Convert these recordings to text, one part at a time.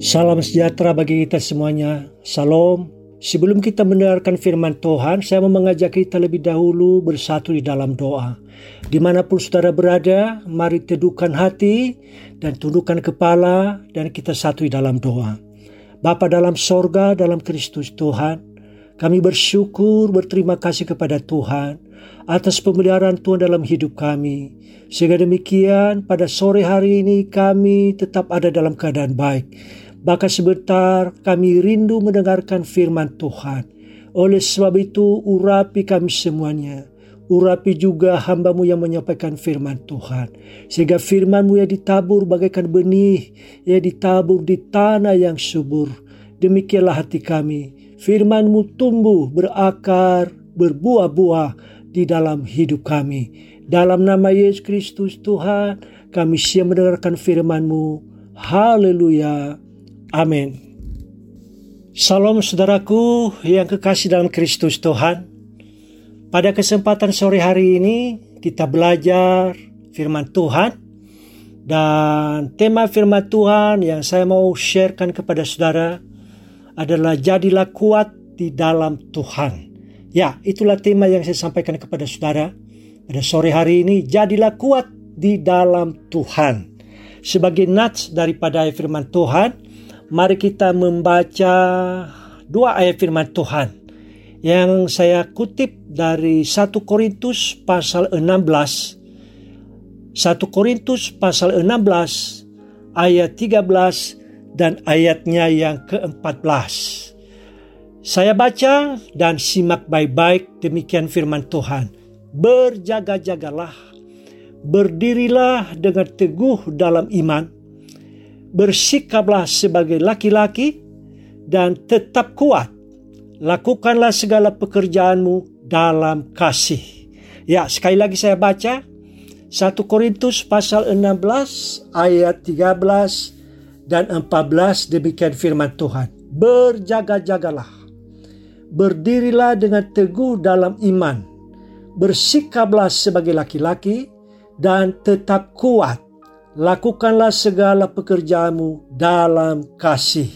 Salam sejahtera bagi kita semuanya. Salam. Sebelum kita mendengarkan firman Tuhan, saya mau mengajak kita lebih dahulu bersatu di dalam doa. Di mana pun saudara berada, mari teduhkan hati dan tundukkan kepala dan kita satu di dalam doa. Bapa dalam sorga, dalam Kristus Tuhan, kami bersyukur, berterima kasih kepada Tuhan atas pemeliharaan Tuhan dalam hidup kami. Sehingga demikian pada sore hari ini kami tetap ada dalam keadaan baik. Bahkan sebentar kami rindu mendengarkan firman Tuhan. Oleh sebab itu urapi kami semuanya. Urapi juga hambamu yang menyampaikan firman Tuhan. Sehingga firmanmu yang ditabur bagaikan benih. Yang ditabur di tanah yang subur. Demikianlah hati kami. Firmanmu tumbuh, berakar, berbuah-buah di dalam hidup kami. Dalam nama Yesus Kristus Tuhan, kami siap mendengarkan firman-Mu. Haleluya. Amin. Salam saudaraku yang kekasih dalam Kristus Tuhan. Pada kesempatan sore hari ini kita belajar firman Tuhan dan tema firman Tuhan yang saya mau sharekan kepada saudara adalah jadilah kuat di dalam Tuhan. Ya, itulah tema yang saya sampaikan kepada saudara pada sore hari ini. Jadilah kuat di dalam Tuhan. Sebagai nats daripada firman Tuhan, mari kita membaca dua ayat firman Tuhan yang saya kutip dari 1 Korintus pasal 16 1 Korintus pasal 16 ayat 13 dan ayatnya yang ke-14 saya baca dan simak baik-baik demikian firman Tuhan. Berjaga-jagalah berdirilah dengan teguh dalam iman bersikaplah sebagai laki-laki dan tetap kuat. Lakukanlah segala pekerjaanmu dalam kasih. Ya, sekali lagi saya baca 1 Korintus pasal 16 ayat 13 dan 14 demikian firman Tuhan. Berjaga-jagalah. Berdirilah dengan teguh dalam iman. Bersikaplah sebagai laki-laki dan tetap kuat lakukanlah segala pekerjaanmu dalam kasih.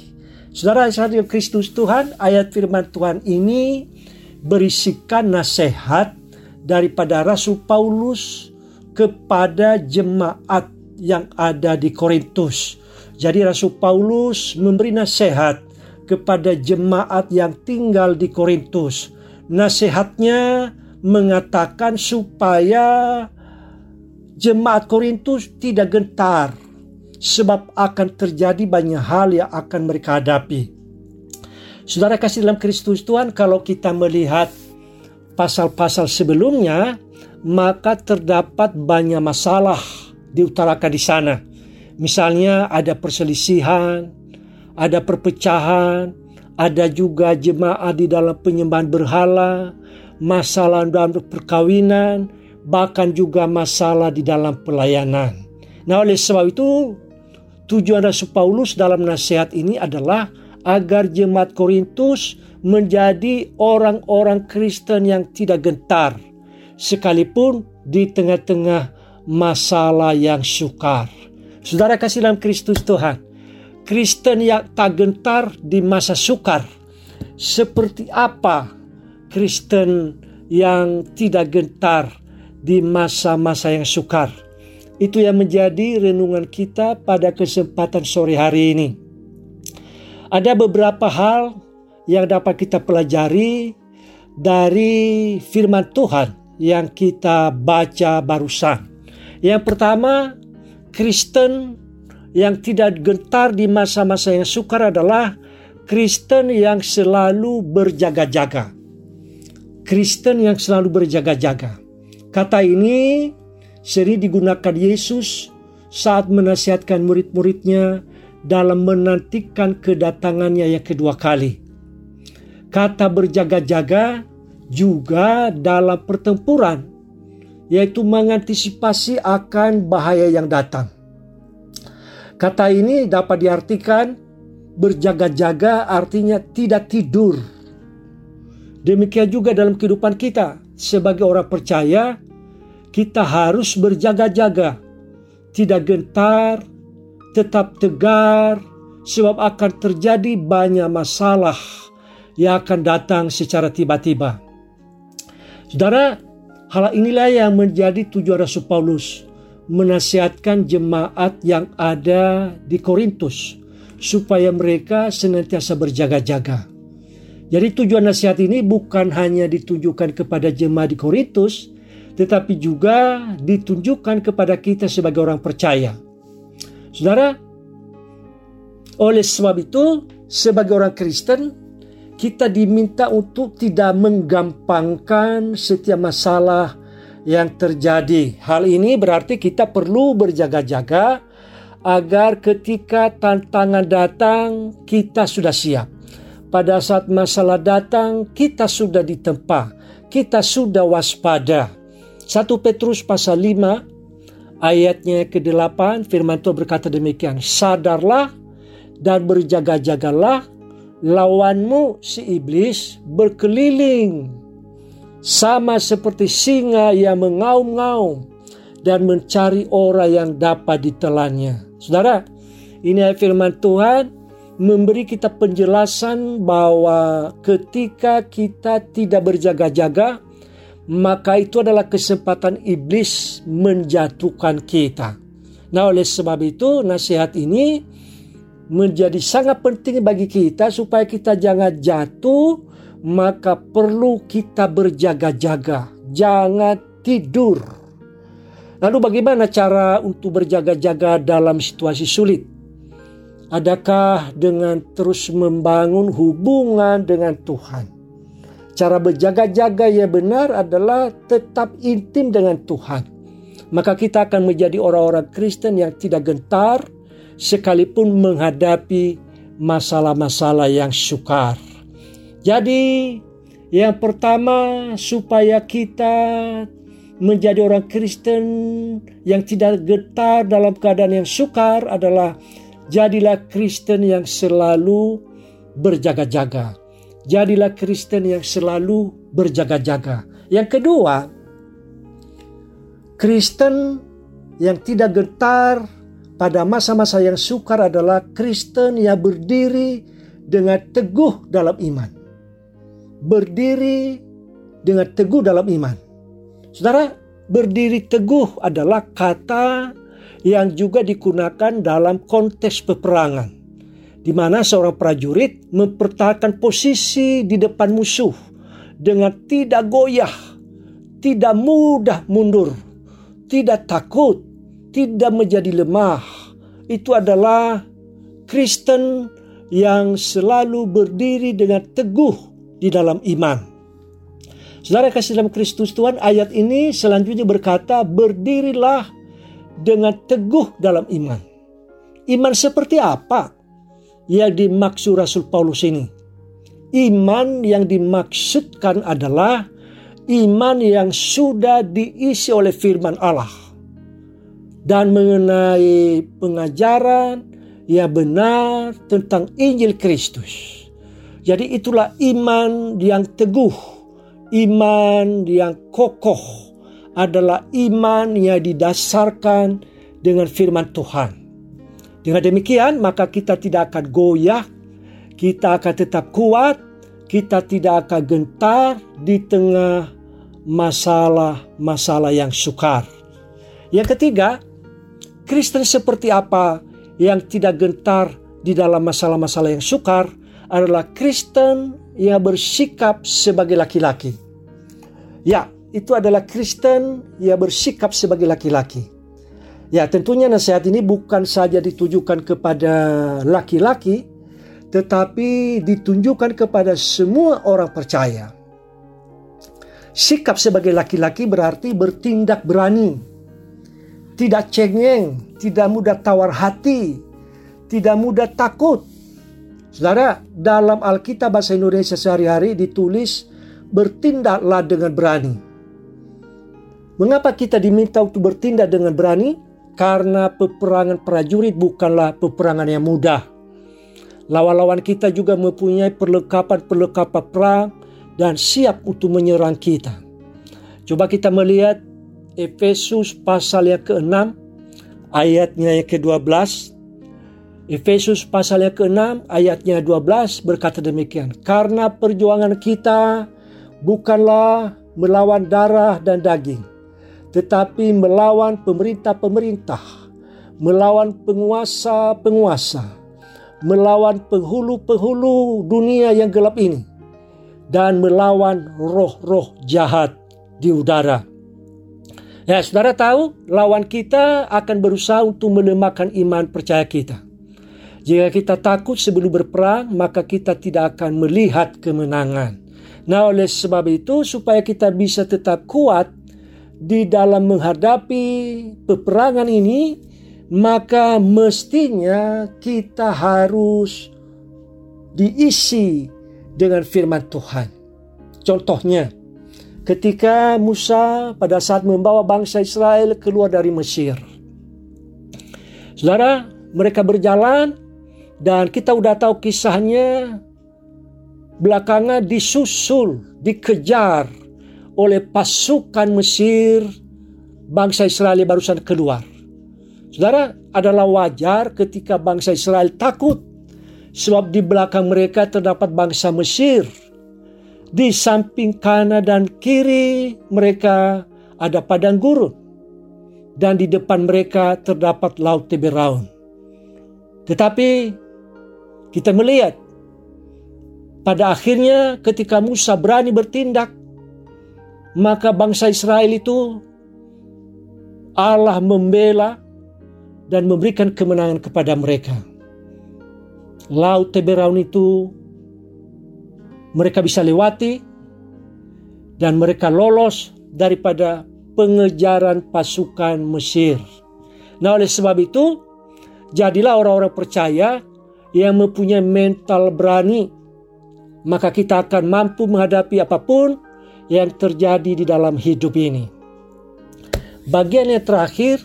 Saudara yang Kristus Tuhan, ayat firman Tuhan ini berisikan nasihat daripada Rasul Paulus kepada jemaat yang ada di Korintus. Jadi Rasul Paulus memberi nasihat kepada jemaat yang tinggal di Korintus. Nasihatnya mengatakan supaya jemaat Korintus tidak gentar sebab akan terjadi banyak hal yang akan mereka hadapi. Saudara kasih dalam Kristus Tuhan, kalau kita melihat pasal-pasal sebelumnya, maka terdapat banyak masalah diutarakan di sana. Misalnya ada perselisihan, ada perpecahan, ada juga jemaat di dalam penyembahan berhala, masalah dalam perkawinan, bahkan juga masalah di dalam pelayanan. Nah, oleh sebab itu, tujuan Rasul Paulus dalam nasihat ini adalah agar jemaat Korintus menjadi orang-orang Kristen yang tidak gentar, sekalipun di tengah-tengah masalah yang sukar. Saudara kasih dalam Kristus Tuhan, Kristen yang tak gentar di masa sukar, seperti apa Kristen yang tidak gentar di masa-masa yang sukar. Itu yang menjadi renungan kita pada kesempatan sore hari ini. Ada beberapa hal yang dapat kita pelajari dari firman Tuhan yang kita baca barusan. Yang pertama, Kristen yang tidak gentar di masa-masa yang sukar adalah Kristen yang selalu berjaga-jaga. Kristen yang selalu berjaga-jaga. Kata ini sering digunakan Yesus saat menasihatkan murid-muridnya dalam menantikan kedatangannya yang kedua kali. Kata berjaga-jaga juga dalam pertempuran, yaitu mengantisipasi akan bahaya yang datang. Kata ini dapat diartikan berjaga-jaga artinya tidak tidur. Demikian juga dalam kehidupan kita sebagai orang percaya, kita harus berjaga-jaga, tidak gentar, tetap tegar, sebab akan terjadi banyak masalah yang akan datang secara tiba-tiba. Saudara, hal inilah yang menjadi tujuan Rasul Paulus menasihatkan jemaat yang ada di Korintus supaya mereka senantiasa berjaga-jaga. Jadi tujuan nasihat ini bukan hanya ditujukan kepada jemaat di Korintus, tetapi juga ditunjukkan kepada kita sebagai orang percaya. Saudara, oleh sebab itu, sebagai orang Kristen, kita diminta untuk tidak menggampangkan setiap masalah yang terjadi. Hal ini berarti kita perlu berjaga-jaga agar ketika tantangan datang, kita sudah siap. Pada saat masalah datang, kita sudah ditempa, kita sudah waspada. 1 Petrus pasal 5 ayatnya ke-8 firman Tuhan berkata demikian, sadarlah dan berjaga-jagalah lawanmu si iblis berkeliling sama seperti singa yang mengaum-ngaum dan mencari orang yang dapat ditelannya. Saudara, ini firman Tuhan memberi kita penjelasan bahwa ketika kita tidak berjaga-jaga, maka itu adalah kesempatan iblis menjatuhkan kita. Nah, oleh sebab itu, nasihat ini menjadi sangat penting bagi kita supaya kita jangan jatuh, maka perlu kita berjaga-jaga, jangan tidur. Lalu bagaimana cara untuk berjaga-jaga dalam situasi sulit? Adakah dengan terus membangun hubungan dengan Tuhan? Cara berjaga-jaga yang benar adalah tetap intim dengan Tuhan. Maka kita akan menjadi orang-orang Kristen yang tidak gentar, sekalipun menghadapi masalah-masalah yang sukar. Jadi, yang pertama, supaya kita menjadi orang Kristen yang tidak getar dalam keadaan yang sukar adalah jadilah Kristen yang selalu berjaga-jaga. Jadilah Kristen yang selalu berjaga-jaga. Yang kedua, Kristen yang tidak getar pada masa-masa yang sukar adalah Kristen yang berdiri dengan teguh dalam iman. Berdiri dengan teguh dalam iman. Saudara, berdiri teguh adalah kata yang juga digunakan dalam konteks peperangan. Di mana seorang prajurit mempertahankan posisi di depan musuh dengan tidak goyah, tidak mudah mundur, tidak takut, tidak menjadi lemah. Itu adalah Kristen yang selalu berdiri dengan teguh di dalam iman. Saudara kasih dalam Kristus Tuhan, ayat ini selanjutnya berkata, berdirilah dengan teguh dalam iman. Iman seperti apa yang dimaksud Rasul Paulus ini? Iman yang dimaksudkan adalah iman yang sudah diisi oleh firman Allah dan mengenai pengajaran yang benar tentang Injil Kristus. Jadi itulah iman yang teguh, iman yang kokoh adalah iman yang didasarkan dengan firman Tuhan. Dengan demikian maka kita tidak akan goyah, kita akan tetap kuat, kita tidak akan gentar di tengah masalah-masalah yang sukar. Yang ketiga, Kristen seperti apa yang tidak gentar di dalam masalah-masalah yang sukar adalah Kristen yang bersikap sebagai laki-laki. Ya, itu adalah Kristen yang bersikap sebagai laki-laki. Ya, tentunya nasihat ini bukan saja ditujukan kepada laki-laki, tetapi ditunjukkan kepada semua orang percaya. Sikap sebagai laki-laki berarti bertindak berani, tidak cengeng, tidak mudah tawar hati, tidak mudah takut. Saudara, dalam Alkitab bahasa Indonesia sehari-hari ditulis bertindaklah dengan berani. Mengapa kita diminta untuk bertindak dengan berani? Karena peperangan prajurit bukanlah peperangan yang mudah. Lawan-lawan kita juga mempunyai perlengkapan-perlengkapan perang dan siap untuk menyerang kita. Coba kita melihat Efesus pasal yang ke-6 ayatnya yang ke-12. Efesus pasal yang ke-6 ayatnya 12 berkata demikian. Karena perjuangan kita bukanlah melawan darah dan daging, tetapi melawan pemerintah-pemerintah, melawan penguasa-penguasa, melawan penghulu-penghulu dunia yang gelap ini, dan melawan roh-roh jahat di udara. Ya, saudara tahu, lawan kita akan berusaha untuk melemahkan iman percaya kita. Jika kita takut sebelum berperang, maka kita tidak akan melihat kemenangan. Nah, oleh sebab itu, supaya kita bisa tetap kuat di dalam menghadapi peperangan ini, maka mestinya kita harus diisi dengan firman Tuhan. Contohnya, ketika Musa pada saat membawa bangsa Israel keluar dari Mesir. Saudara, mereka berjalan dan kita udah tahu kisahnya belakangan disusul, dikejar oleh pasukan Mesir bangsa Israel barusan keluar. Saudara, adalah wajar ketika bangsa Israel takut sebab di belakang mereka terdapat bangsa Mesir. Di samping kanan dan kiri mereka ada padang gurun dan di depan mereka terdapat laut Tiberaun. Tetapi kita melihat pada akhirnya ketika Musa berani bertindak, maka bangsa Israel itu Allah membela dan memberikan kemenangan kepada mereka. Laut Teberaun itu mereka bisa lewati dan mereka lolos daripada pengejaran pasukan Mesir. Nah oleh sebab itu jadilah orang-orang percaya yang mempunyai mental berani, maka kita akan mampu menghadapi apa pun yang terjadi di dalam hidup ini. Bagian yang terakhir,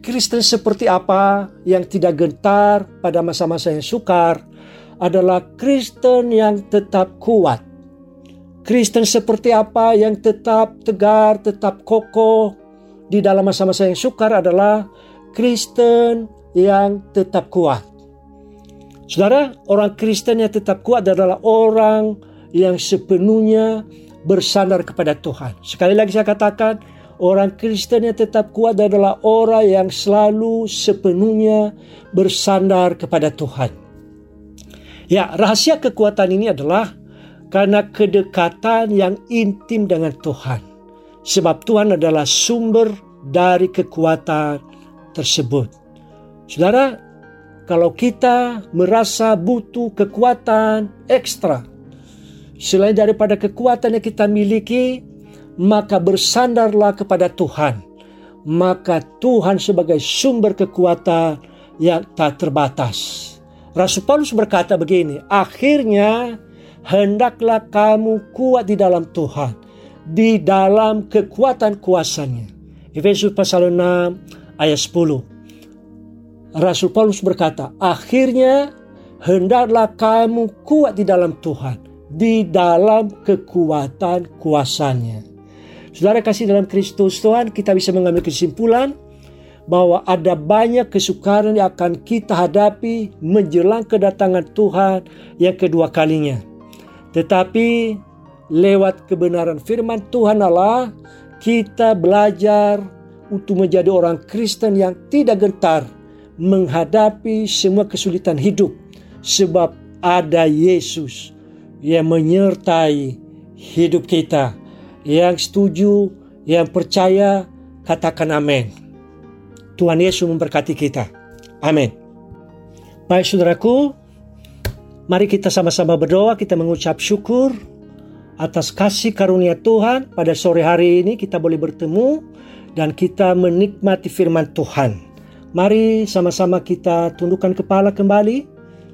Kristen seperti apa yang tidak gentar pada masa-masa yang sukar adalah Kristen yang tetap kuat. Kristen seperti apa yang tetap tegar, tetap kokoh di dalam masa-masa yang sukar adalah Kristen yang tetap kuat. Saudara, orang Kristen yang tetap kuat adalah orang yang sepenuhnya bersandar kepada Tuhan. Sekali lagi saya katakan, orang Kristen yang tetap kuat adalah orang yang selalu sepenuhnya bersandar kepada Tuhan. Ya, rahasia kekuatan ini adalah karena kedekatan yang intim dengan Tuhan. Sebab Tuhan adalah sumber dari kekuatan tersebut. Saudara, kalau kita merasa butuh kekuatan ekstra, selain daripada kekuatan yang kita miliki, maka bersandarlah kepada Tuhan. Maka Tuhan sebagai sumber kekuatan yang tak terbatas. Rasul Paulus berkata begini, akhirnya hendaklah kamu kuat di dalam Tuhan, di dalam kekuatan kuasanya. Efesus pasal 6 ayat 10. Rasul Paulus berkata, akhirnya hendaklah kamu kuat di dalam Tuhan, di dalam kekuatan kuasanya. Saudara kasih dalam Kristus Tuhan, kita bisa mengambil kesimpulan bahwa ada banyak kesukaran yang akan kita hadapi menjelang kedatangan Tuhan yang kedua kalinya. Tetapi lewat kebenaran firman Tuhan Allah, kita belajar untuk menjadi orang Kristen yang tidak gentar menghadapi semua kesulitan hidup sebab ada Yesus yang menyertai hidup kita. Yang setuju, yang percaya, katakan amin. Tuhan Yesus memberkati kita. Amin. Baik saudaraku, mari kita sama-sama berdoa, kita mengucap syukur atas kasih karunia Tuhan pada sore hari ini kita boleh bertemu dan kita menikmati firman Tuhan. Mari sama-sama kita tundukkan kepala kembali.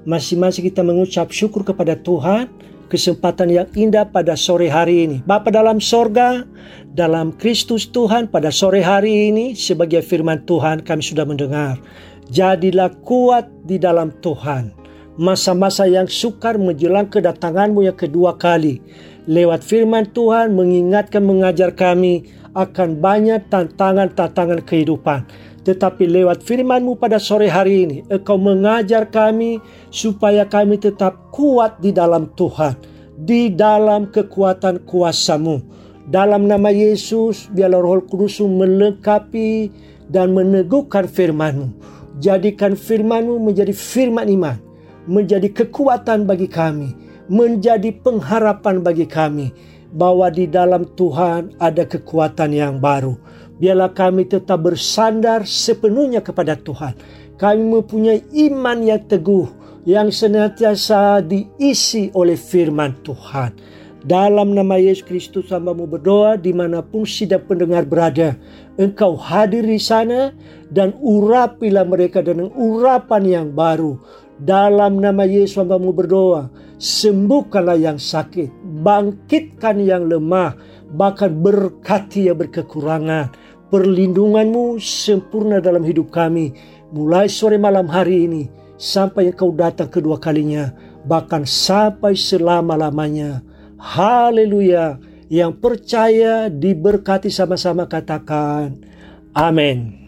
Masing-masing kita mengucap syukur kepada Tuhan kesempatan yang indah pada sore hari ini. Bapa dalam sorga, dalam Kristus Tuhan pada sore hari ini sebagai firman Tuhan kami sudah mendengar. Jadilah kuat di dalam Tuhan. Masa-masa yang sukar menjelang kedatanganmu yang kedua kali. Lewat firman Tuhan mengingatkan mengajar kami akan banyak tantangan-tantangan kehidupan tetapi lewat firman-Mu pada sore hari ini, Engkau mengajar kami supaya kami tetap kuat di dalam Tuhan, di dalam kekuatan kuasa-Mu. Dalam nama Yesus, biarlah roh kudus melengkapi dan meneguhkan firman-Mu. Jadikan firman-Mu menjadi firman iman, menjadi kekuatan bagi kami, menjadi pengharapan bagi kami bahwa di dalam Tuhan ada kekuatan yang baru. Biarlah kami tetap bersandar sepenuhnya kepada Tuhan. Kami mempunyai iman yang teguh yang senantiasa diisi oleh firman Tuhan. Dalam nama Yesus Kristus hambamu berdoa di mana pun sidang pendengar berada. Engkau hadir di sana dan urapilah mereka dengan urapan yang baru. Dalam nama Yesus hambamu berdoa. Sembuhkanlah yang sakit. Bangkitkan yang lemah. Bahkan berkati yang berkekurangan. Perlindunganmu sempurna dalam hidup kami. Mulai sore malam hari ini. Sampai engkau datang kedua kalinya. Bahkan sampai selama-lamanya. Haleluya. Yang percaya diberkati sama-sama katakan. Amin.